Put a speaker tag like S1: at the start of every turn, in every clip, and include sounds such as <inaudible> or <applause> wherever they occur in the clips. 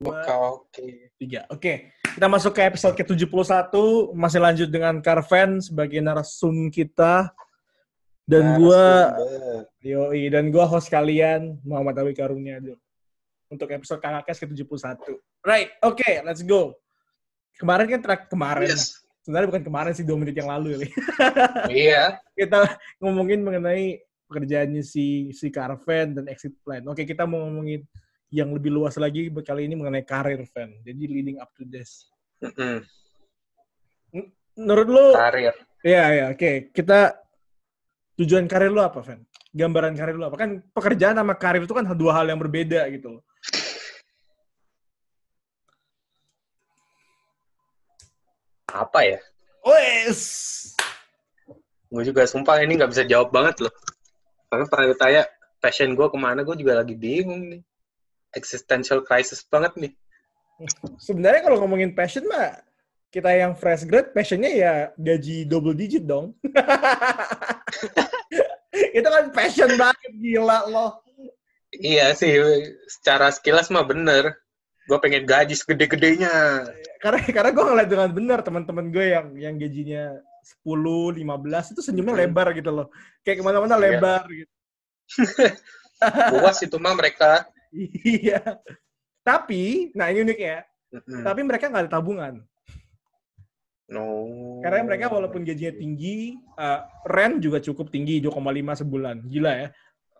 S1: dua,
S2: Oke,
S1: tiga. Oke, kita masuk ke episode ke-71. Masih lanjut dengan Carven sebagai narsum kita. Dan gua,
S2: Narasumber.
S1: yoi, dan gua host kalian, Muhammad Awi Karunia. Untuk episode KKS ke-71. Right, oke, let's go. Kemarin kan track kemarin.
S2: Yes.
S1: Sebenarnya bukan kemarin sih, dua menit yang lalu. ya. <laughs>
S2: Iya.
S1: kita ngomongin mengenai pekerjaannya si si Carven dan exit plan. Oke, kita mau ngomongin yang lebih luas lagi kali ini mengenai karir Van. Jadi leading up to this. Menurut lo,
S2: Karir.
S1: ya ya, oke. Kita tujuan karir lo apa, Van? Gambaran karir lo apa? Kan pekerjaan sama karir itu kan dua hal yang berbeda gitu loh.
S2: Apa ya?
S1: Wes.
S2: Gue juga sumpah ini nggak bisa jawab banget loh. Karena pernah ditanya passion gue ke mana, gue juga lagi bingung nih. Existential crisis banget nih.
S1: Sebenarnya kalau ngomongin passion mah kita yang fresh grad passionnya ya gaji double digit dong. <laughs> itu kan passion banget gila loh.
S2: Iya sih, secara sekilas mah bener. Gue pengen gaji segede-gedenya.
S1: karena karena gue ngeliat dengan benar teman-teman gue yang yang gajinya 10, 15 itu senyumnya
S2: Hmm.
S1: lebar gitu loh. Kayak ke mana-mana
S2: Iya.
S1: lebar gitu. <laughs>
S2: Puas itu mah mereka.
S1: Iya. Tapi, nah ini unik ya. Tapi mereka nggak ada tabungan.
S2: No.
S1: Karena mereka walaupun gajinya tinggi, eh, rent juga cukup tinggi 2,5 sebulan. Gila ya.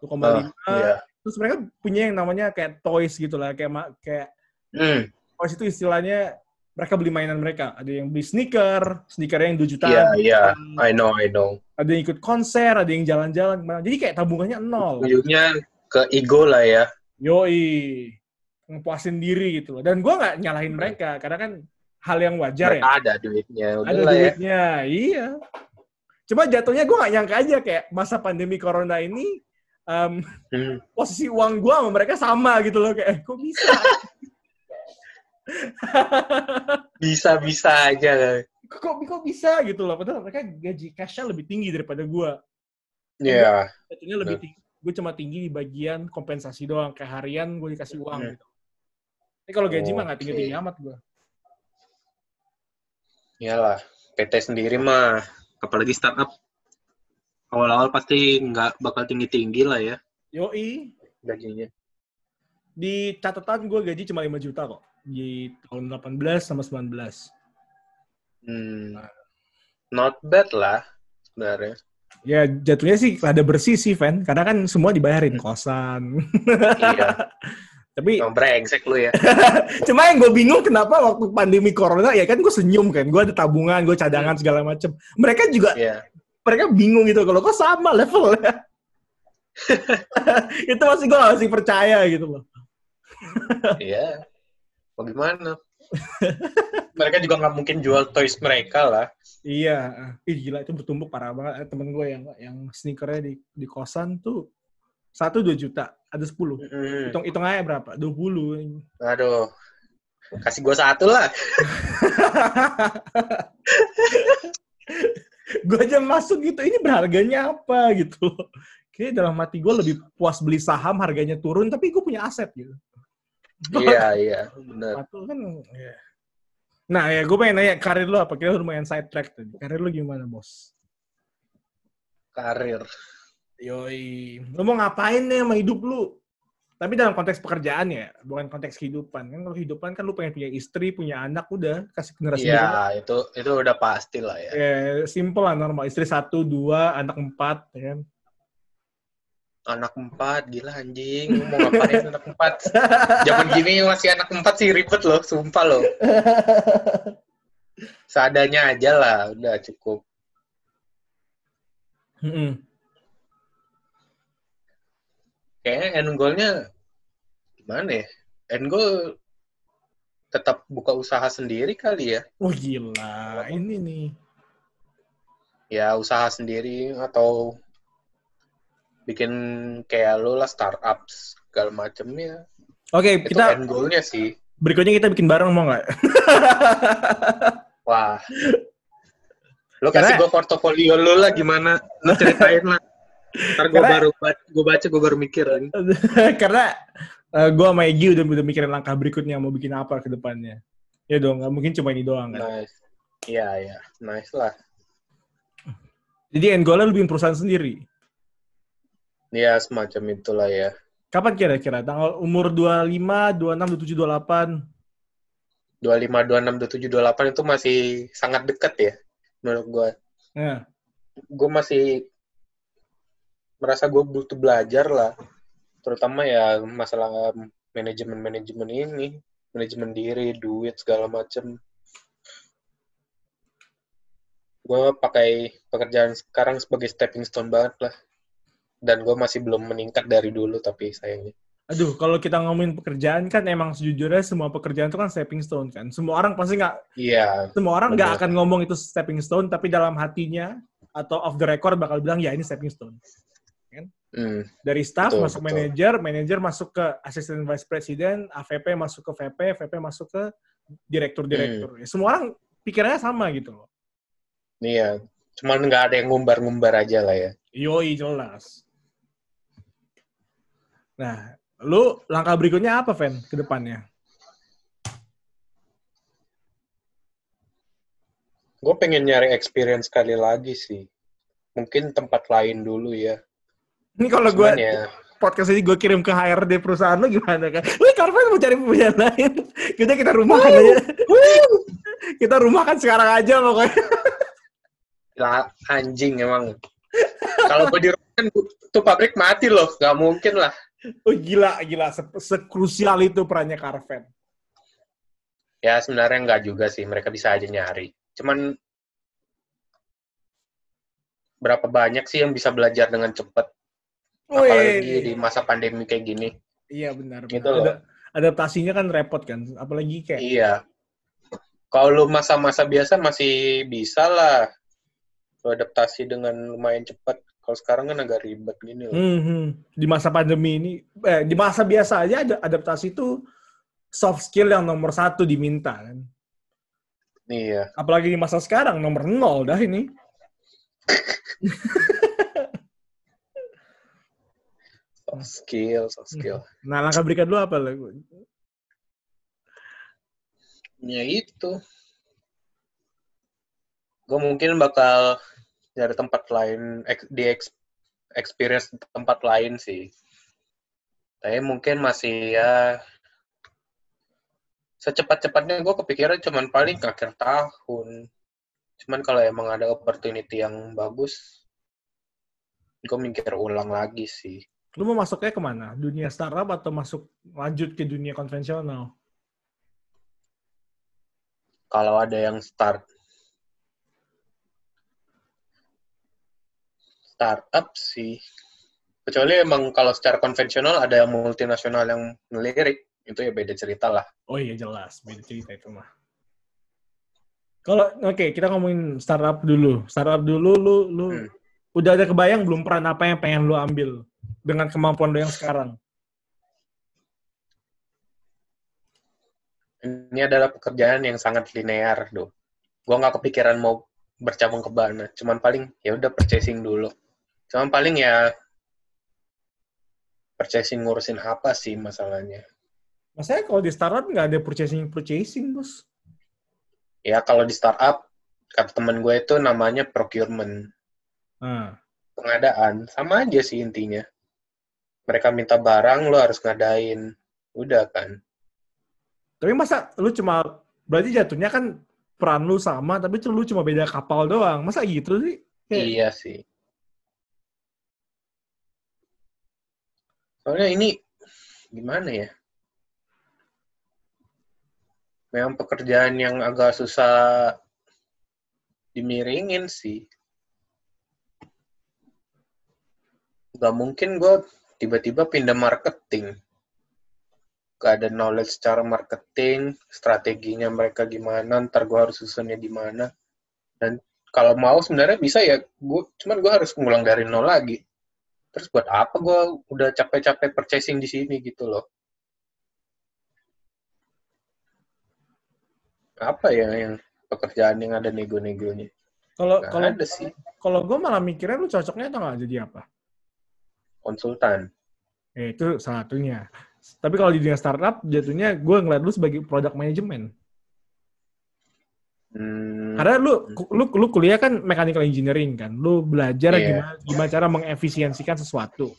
S1: 2,5.
S2: Ah, iya.
S1: Terus mereka punya yang namanya kayak toys gitu lah, kayak kayak
S2: Hmm,
S1: toys itu istilahnya mereka beli mainan mereka. Ada yang beli sneaker, sneakernya yang 2 juta.
S2: Iya, iya. I know, I know.
S1: ada yang ikut konser, ada yang jalan-jalan. Jadi kayak tabungannya nol.
S2: Ujungnya ke ego lah ya.
S1: Yoi. Ngepuasin diri gitu loh. Dan gue nggak nyalahin mereka, karena kan hal yang wajar
S2: Mereka
S1: ya.
S2: ada duitnya. Udah
S1: Ada
S2: lah ya.
S1: duitnya, iya. Cuma jatuhnya gue nggak nyangka aja kayak masa pandemi corona ini, em,
S2: Hmm.
S1: posisi uang gue sama mereka sama gitu loh. Kayak, eh, kok bisa? <laughs>
S2: Bisa-bisa aja.
S1: kok, kok bisa gitu loh. Padahal mereka gaji cashnya lebih tinggi daripada gue.
S2: Iya.
S1: Jatuhnya lebih tinggi. Gue cuma tinggi di bagian kompensasi doang. Kayak harian gue dikasih uang
S2: Hmm.
S1: gitu. Tapi kalau gaji mah nggak
S2: Oke.
S1: tinggi-tinggi amat gue.
S2: Iyalah. PT sendiri mah. Apalagi startup. Awal-awal pasti nggak bakal tinggi-tinggi lah ya.
S1: Yoi,
S2: Gajinya.
S1: di catatan gue gaji cuma 5 juta kok. Di tahun 18 sama 19.
S2: Hmm. Not bad lah. Sebenarnya.
S1: Ya jatuhnya sih ada bersih sih, Van. Karena kan semua dibayarin kosan.
S2: iya. <laughs>
S1: Tapi
S2: Oh, brengsek lu ya. <laughs>
S1: cuma yang gue bingung kenapa waktu pandemi corona ya kan gue senyum kan. Gue ada tabungan, gue cadangan segala macem. Mereka juga
S2: Iya.
S1: mereka bingung gitu kalau kok sama levelnya. <laughs> itu masih gue masih percaya gitu loh.
S2: Iya. Bagaimana? Mereka juga nggak mungkin jual toys mereka lah.
S1: Iya, ih gila itu bertumbuk parah banget. Eh, Temen gue yang yang sneakernya di di kosan tuh satu dua juta, ada 10.
S2: Hmm.
S1: Hitung hitung aja berapa? 20.
S2: Aduh. Kasih gua satu lah. <laughs>
S1: gue aja masuk gitu, ini berharganya apa gitu. Kayaknya dalam hati gue lebih puas beli saham harganya turun, tapi gue punya aset gitu.
S2: Iya, iya. Bener.
S1: Satu kan, ya. Nah ya, gue pengen nanya karir lo apa? Kira lumayan side track tadi. Karir lo gimana, bos?
S2: Karir.
S1: Yoi. Lo mau ngapain nih sama hidup lu? Tapi dalam konteks pekerjaan ya, bukan konteks kehidupan. Kan kalau kehidupan kan lu pengen punya istri, punya anak, udah kasih generasi.
S2: Iya, itu itu udah pasti lah ya.
S1: Ya, simple lah normal. Istri satu, dua, anak empat, ya kan?
S2: Anak empat, gila anjing. Lu Mau ngapain anak empat? Zaman gini masih anak empat sih ribet loh, sumpah loh. Seadanya aja lah, udah cukup.
S1: Mm-mm.
S2: Kayaknya end goal-nya gimana ya? End goal tetap buka usaha sendiri kali ya.
S1: Wah gila, ini nih.
S2: Ya usaha sendiri atau bikin kayak lu lah startup segala macem ya.
S1: Oke,
S2: Itu
S1: kita
S2: end goal-nya sih.
S1: berikutnya kita bikin bareng mau nggak?
S2: Wah. Lu kasih
S1: Karena-
S2: gue portofolio lu lah gimana? Lu ceritain lah. Ntar gue
S1: Karena-
S2: baru gue baca gue baru mikir. <laughs>
S1: Karena uh, gue sama Egi udah udah mikirin langkah berikutnya mau bikin apa ke depannya. Ya dong, nggak mungkin cuma ini doang kan.
S2: Nice. Iya, iya. Nice lah.
S1: Jadi end goalnya lu bikin perusahaan sendiri.
S2: Iya, semacam itulah ya.
S1: Kapan kira-kira? Tanggal umur 25, 26, 27, 28?
S2: 25, 26, 27, 28 itu masih sangat dekat ya menurut gue.
S1: Ya.
S2: Gue masih merasa gue butuh belajar lah. Terutama ya masalah manajemen-manajemen ini. Manajemen diri, duit, segala macem. Gue pakai pekerjaan sekarang sebagai stepping stone banget lah. Dan gue masih belum meningkat dari dulu tapi sayangnya.
S1: Aduh, kalau kita ngomongin pekerjaan kan emang sejujurnya semua pekerjaan itu kan stepping stone kan. Semua orang pasti nggak,
S2: Iya.
S1: semua orang nggak akan ngomong itu stepping stone, tapi dalam hatinya atau off the record bakal bilang ya ini stepping stone.
S2: Hmm.
S1: Dari staff
S2: Betul,
S1: masuk
S2: betul.
S1: manager, manager masuk ke assistant vice president, AVP masuk ke VP, VP masuk ke direktur-direktur.
S2: Hmm.
S1: Ya, semua orang pikirannya sama gitu loh.
S2: Iya. Cuman nggak ada yang ngumbar-ngumbar aja lah ya.
S1: Yoi jelas. Nah, lu langkah berikutnya apa, Fen, ke depannya?
S2: Gue pengen nyari experience sekali lagi sih. Mungkin tempat lain dulu ya.
S1: Ini kalau gue
S2: ya,
S1: podcast ini gue kirim ke HRD perusahaan lu gimana kan? Wih, Carven mau cari pekerjaan lain. Kita kita rumahkan aja. kita rumahkan sekarang aja pokoknya.
S2: lah, anjing emang. Kalau gue di rumah kan tuh pabrik mati loh. Gak mungkin lah.
S1: Oh gila, gila. Se Sekrusial itu perannya Carven.
S2: Ya sebenarnya nggak juga sih. Mereka bisa aja nyari. Cuman berapa banyak sih yang bisa belajar dengan cepat. Apalagi di masa pandemi kayak gini.
S1: Iya benar.
S2: Gitu
S1: benar.
S2: loh.
S1: Ada- adaptasinya kan repot kan. Apalagi kayak
S2: Iya. Kalau lu masa-masa biasa masih bisa lah. Lu adaptasi dengan lumayan cepat. Kalau sekarang kan agak ribet gini loh.
S1: Hmm, hmm. di masa pandemi ini, eh, di masa biasa aja ada adaptasi itu soft skill yang nomor satu diminta kan.
S2: Iya.
S1: Apalagi di masa sekarang nomor nol dah ini.
S2: Soft skill, soft skill.
S1: Nah langkah berikut lu apa? lah?
S2: Ya itu. Gue mungkin bakal nyari tempat lain, di ex- experience tempat lain sih. Tapi mungkin masih ya secepat-cepatnya gue kepikiran cuman paling akhir tahun. Cuman kalau emang ada opportunity yang bagus, gue mikir ulang lagi sih.
S1: Lu mau masuknya ke mana? Dunia startup atau masuk lanjut ke dunia konvensional?
S2: Kalau ada yang start startup sih. Kecuali emang kalau secara konvensional ada yang multinasional yang ngelirik, itu ya beda cerita lah.
S1: Oh iya jelas, beda cerita itu mah. Kalau oke kita ngomongin startup dulu. Startup dulu lu lu
S2: Hmm.
S1: udah ada kebayang belum peran apa yang pengen lu ambil dengan kemampuan lu yang sekarang?
S2: Ini adalah pekerjaan yang sangat linear, do. Gua nggak kepikiran mau bercabang ke mana. Cuman paling ya udah purchasing dulu. Cuman paling ya purchasing ngurusin apa sih masalahnya.
S1: Masalahnya kalau di startup nggak ada purchasing purchasing bos.
S2: Ya kalau di startup kata temen gue itu namanya procurement.
S1: Nah,
S2: pengadaan sama aja sih intinya mereka minta barang lo harus ngadain udah kan
S1: tapi masa lu cuma berarti jatuhnya kan peran lu sama tapi lu cuma beda kapal doang. Masa gitu sih? Kayak-
S2: iya sih soalnya ini gimana ya? Memang pekerjaan yang agak susah dimiringin sih. Gak mungkin gue tiba-tiba pindah marketing. Gak ada knowledge secara marketing strateginya mereka gimana ntar gue harus susunnya di mana dan kalau mau sebenarnya bisa ya gue cuman gue harus ngulang dari nol lagi terus buat apa gue udah capek-capek purchasing di sini gitu loh apa ya yang pekerjaan yang ada nego-negonya
S1: Kalau kalau
S2: ada sih
S1: kalau gue malah mikirnya lu cocoknya atau nggak jadi apa?
S2: konsultan
S1: Eh, itu salah satunya. Tapi kalau di dunia startup, jatuhnya gue ngeliat lu sebagai product management.
S2: Hmm,
S1: Karena lu, ku- lu, lu kuliah kan mechanical engineering kan. Lu belajar
S2: Iya.
S1: gimana, gimana cara mengefisiensikan sesuatu.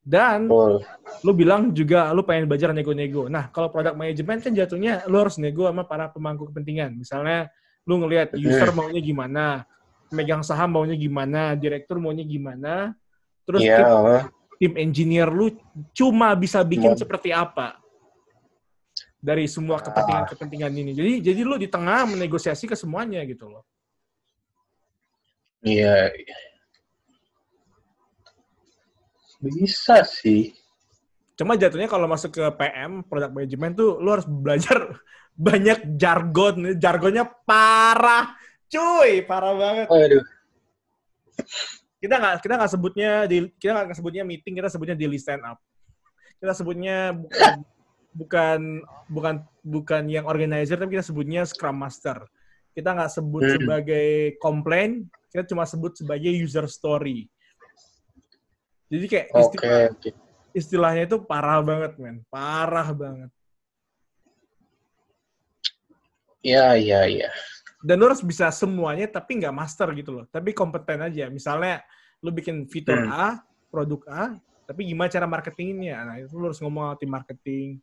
S1: Dan
S2: betul.
S1: lu bilang juga lu pengen belajar nego-nego. Nah, kalau product management kan jatuhnya lu harus nego sama para pemangku kepentingan. Misalnya lu ngelihat user maunya gimana, megang saham maunya gimana, direktur maunya gimana, terus
S2: Iya,
S1: tim,
S2: oh.
S1: tim engineer lu cuma bisa bikin
S2: Mau-
S1: seperti apa dari semua kepentingan-kepentingan ini. Jadi jadi lu di tengah menegosiasi ke semuanya gitu loh.
S2: Iya. Bisa sih.
S1: Cuma jatuhnya kalau masuk ke PM, product management tuh lu harus belajar <laughs> banyak jargon. Jargonnya parah. Cuy, parah banget.
S2: Aduh.
S1: Kita nggak kita nggak sebutnya di kita nggak sebutnya meeting, kita sebutnya daily stand up. Kita sebutnya bukan <laughs> bukan bukan bukan yang organizer tapi kita sebutnya scrum master. Kita nggak sebut
S2: Hmm.
S1: sebagai komplain, kita cuma sebut sebagai user story. Jadi kayak istilah,
S2: oke.
S1: istilahnya itu parah banget, men. Parah banget.
S2: Iya, iya, iya.
S1: dan lu harus bisa semuanya tapi nggak master gitu loh tapi kompeten aja misalnya lu bikin fitur
S2: Hmm.
S1: A produk A tapi gimana cara marketingnya nah itu lu harus ngomong tim marketing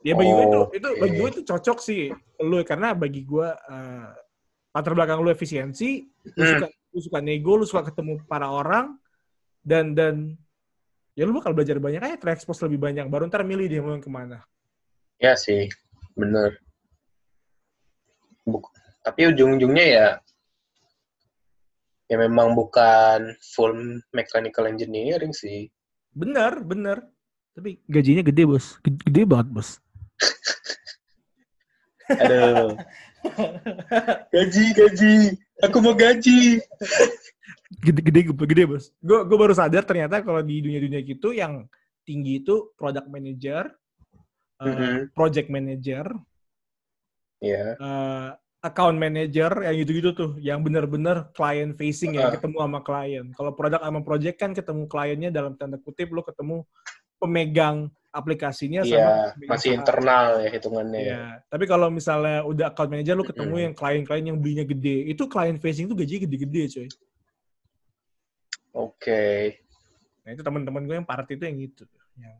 S1: ya bagi gue itu itu
S2: Oke.
S1: bagi gue itu cocok sih lu karena bagi gue eh, latar belakang lu efisiensi lu
S2: Hmm.
S1: suka lu suka nego lu suka ketemu para orang dan dan ya lu bakal belajar banyak aja terekspos lebih banyak baru ntar milih dia mau yang ke mana
S2: Ya sih, bener. Buk- tapi ujung-ujungnya ya ya memang bukan full mechanical engineering sih.
S1: Bener, bener. Tapi gajinya gede, bos. Gede banget, bos.
S2: Aduh. gaji, gaji. Aku mau gaji.
S1: Gede, gede, gede, bos. Gue gue baru sadar ternyata kalau di dunia-dunia gitu yang tinggi itu product manager, eh,
S2: Mhm.
S1: project manager,
S2: Ya.
S1: eh, account manager, yang gitu-gitu tuh, yang bener-bener client facing ya,
S2: Ah.
S1: ketemu sama klien. Kalau product sama project kan ketemu kliennya dalam tanda kutip, lo ketemu pemegang aplikasinya sama
S2: Iya,
S1: pemegang
S2: masih internal ya hitungannya.
S1: Iya, tapi kalau misalnya udah account manager lu ketemu
S2: Mm-mm.
S1: yang klien-klien yang belinya gede, itu client facing tuh gajinya gede-gede, coy.
S2: Oke.
S1: Nah, itu teman-teman gue yang party itu yang itu. Yang...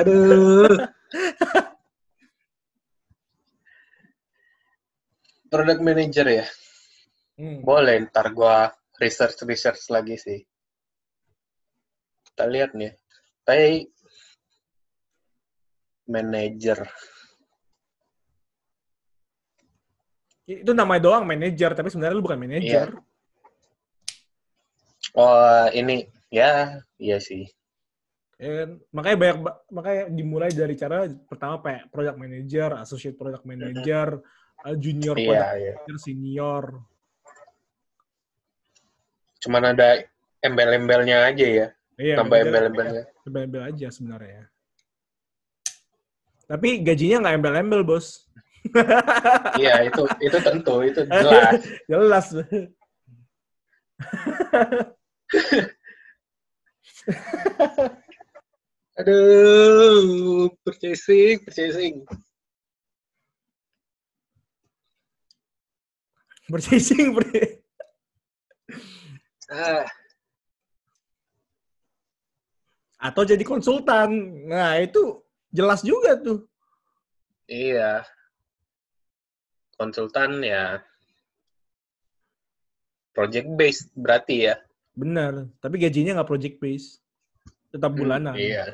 S2: Aduh. Product manager ya?
S1: Hmm.
S2: Boleh, ntar gua research-research lagi sih. Kita lihat nih. Tapi manager.
S1: Itu namanya doang manager, tapi sebenarnya lu bukan manager.
S2: Oh, ini ya, iya sih.
S1: Ya kan? Makanya banyak ba- makanya dimulai dari cara pertama kayak product manager, associate product manager, uh, junior
S2: Iya,
S1: product
S2: iya.
S1: manager, senior.
S2: Cuman ada embel-embelnya aja ya.
S1: Iya,
S2: Tambah embel-embelnya.
S1: embel-embel aja sebenarnya. Tapi gajinya nggak embel-embel, bos. <laughs>
S2: Iya, itu itu tentu, itu <laughs> jelas.
S1: Jelas. <laughs>
S2: Aduh, purchasing, purchasing.
S1: Purchasing, bre.
S2: Ah,
S1: Atau jadi konsultan. Nah, itu jelas juga tuh.
S2: iya. Konsultan ya project based berarti ya.
S1: Benar. Tapi gajinya nggak project base. Tetap
S2: Hmm,
S1: bulanan.
S2: Iya.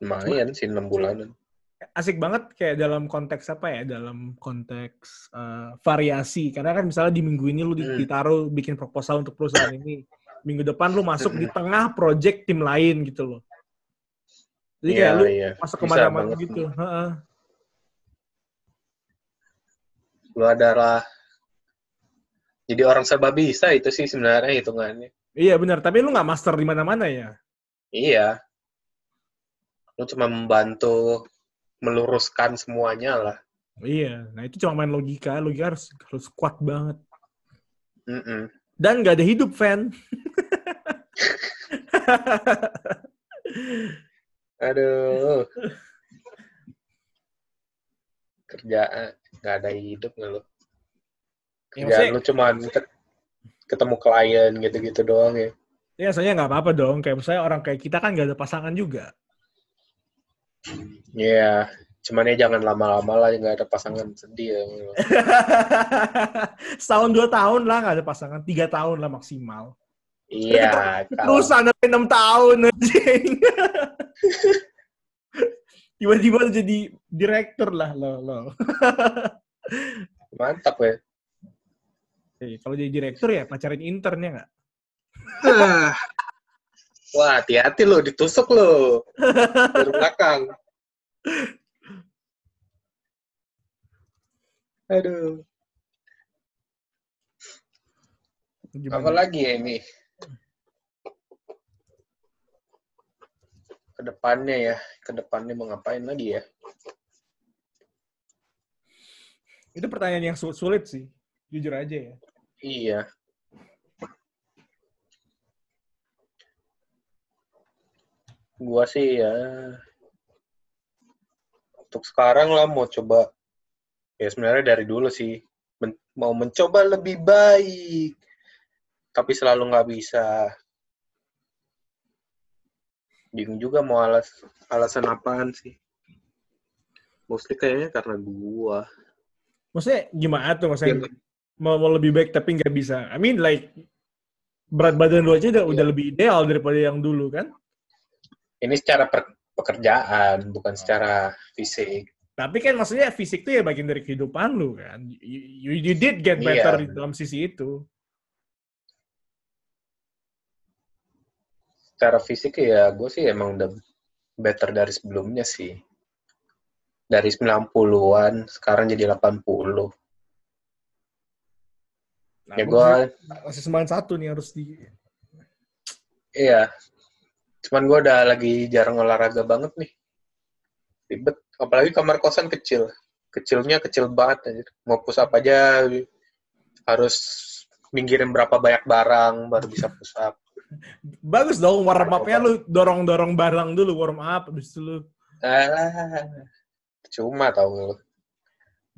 S2: Lumayan sih 6 bulanan.
S1: Asik banget kayak dalam konteks apa ya? Dalam konteks eh, variasi. Karena kan misalnya di minggu ini lu
S2: Hmm.
S1: ditaruh bikin proposal untuk perusahaan ini. Minggu depan lu masuk di tengah project tim lain gitu loh. Jadi kayak
S2: Iya,
S1: lu
S2: iya.
S1: masuk ke
S2: mana-mana
S1: gitu. Heeh.
S2: Lu adalah jadi orang serba bisa itu sih sebenarnya hitungannya.
S1: Iya benar. Tapi lu nggak master di mana-mana ya.
S2: Iya. Lu cuma membantu meluruskan semuanya lah.
S1: Iya. Nah itu cuma main logika. Logika harus harus kuat banget.
S2: Mm-mm.
S1: Dan nggak ada hidup, fan.
S2: Aduh. Kerjaan nggak ada hidup nggak lu?
S1: Ya,
S2: Kerjaan
S1: maksudnya-
S2: lu cuman ket- ketemu klien gitu-gitu doang ya.
S1: Ya, soalnya nggak apa-apa dong. Kayak misalnya orang kayak kita kan nggak ada pasangan juga.
S2: Iya, cuman ya jangan lama-lama lah nggak ada pasangan sedih ya. <laughs>
S1: Setahun dua tahun lah nggak ada pasangan. Tiga tahun lah maksimal.
S2: Iya, <laughs> kalau
S1: Terus sampai enam tahun anjing. <laughs> Tiba-tiba jadi direktur lah lo lo.
S2: mantap ya.
S1: Eh, kalau jadi direktur ya pacarin intern ya nggak?
S2: Wah, hati-hati lo, ditusuk lo dari belakang. Aduh,
S1: Gimana?
S2: apa lagi ya ini? Ke depannya ya, ke depannya mau ngapain lagi ya?
S1: Itu pertanyaan yang su- sulit sih. Jujur aja ya.
S2: Iya. Gua sih ya untuk sekarang lah mau coba ya sebenarnya dari dulu sih. Men- mau mencoba lebih baik tapi selalu nggak bisa. Bingung juga mau alas alasan apaan sih. Mostly kayaknya karena gua.
S1: Maksudnya gimana tuh? Maksudnya
S2: Yang-
S1: mau, mau lebih baik tapi nggak bisa. I mean like berat badan lu aja udah, udah
S2: Iya.
S1: lebih ideal daripada yang dulu kan.
S2: ini secara per- pekerjaan bukan secara fisik
S1: Tapi kan maksudnya fisik tuh ya bagian dari kehidupan lu kan. You, you, you did get
S2: Iya.
S1: better di dalam sisi itu.
S2: secara fisik ya gue sih emang udah better dari sebelumnya sih. Dari 90-an sekarang jadi 80.
S1: Nah,
S2: ya gue
S1: masih sembilan satu nih harus di
S2: iya. Cuman gue udah lagi jarang olahraga banget nih. Ribet. Apalagi kamar kosan kecil. Kecilnya kecil banget anjir. Mau push up aja harus minggirin berapa banyak barang baru bisa push up. <laughs>
S1: bagus dong warm up-nya lu dorong-dorong barang dulu warm up habis itu lu
S2: Ah, cuma tau lu.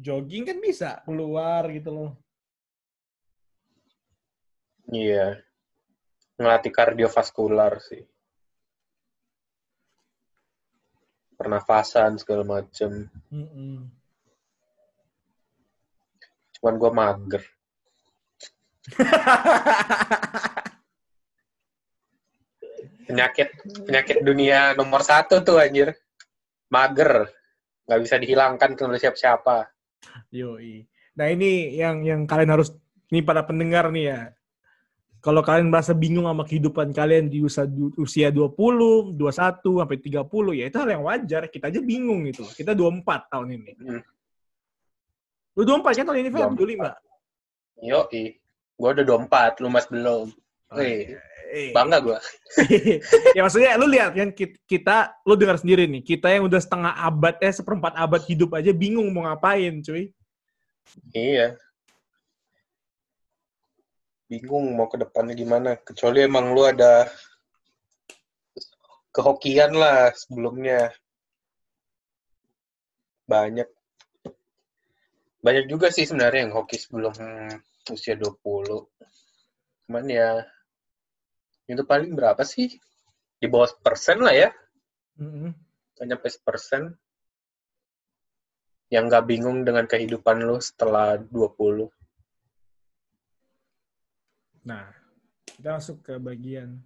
S1: jogging kan bisa keluar gitu loh.
S2: Iya. Ngelatih kardiovaskular sih. Pernafasan segala macem.
S1: Mm-mm.
S2: Cuman gue mager. <laughs> Penyakit penyakit dunia nomor satu tuh anjir. Mager. Nggak bisa dihilangkan kalau siapa-siapa.
S1: Yoi. Nah ini yang yang kalian harus nih para pendengar nih ya. Kalau kalian merasa bingung sama kehidupan kalian di usia, usia 20, 21, sampai 30, ya itu hal yang wajar. Kita aja bingung gitu. Kita 24 tahun ini.
S2: Hmm.
S1: Lu 24 kan tahun ini, Fel? 25.
S2: Yoi. Gue udah 24, lu mas belum. Wih,
S1: Eh.
S2: bangga gue. <laughs>
S1: ya maksudnya lu lihat kan kit- kita, lu dengar sendiri nih, kita yang udah setengah abad, eh seperempat abad hidup aja bingung mau ngapain, cuy.
S2: Iya. Bingung mau ke depannya gimana. Kecuali emang lu ada kehokian lah sebelumnya. Banyak. Banyak juga sih sebenarnya yang hoki sebelum usia 20. Cuman ya, itu paling berapa sih? Di bawah persen lah ya. Nggak nyampe sepersen. Yang nggak bingung dengan kehidupan lu setelah 20.
S1: Nah, kita masuk ke bagian.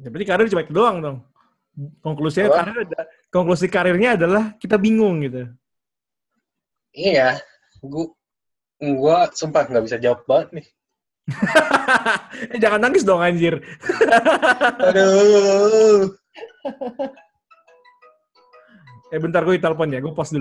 S1: Ya, berarti karir cuma itu doang dong. Konklusinya
S2: Apa?
S1: karir ada, konklusi karirnya adalah kita bingung gitu.
S2: Iya, gua gua sumpah nggak bisa jawab banget nih. <laughs>
S1: jangan nangis dong anjir. <laughs>
S2: Aduh.
S1: Eh bentar gue telepon ya, gue pause dulu.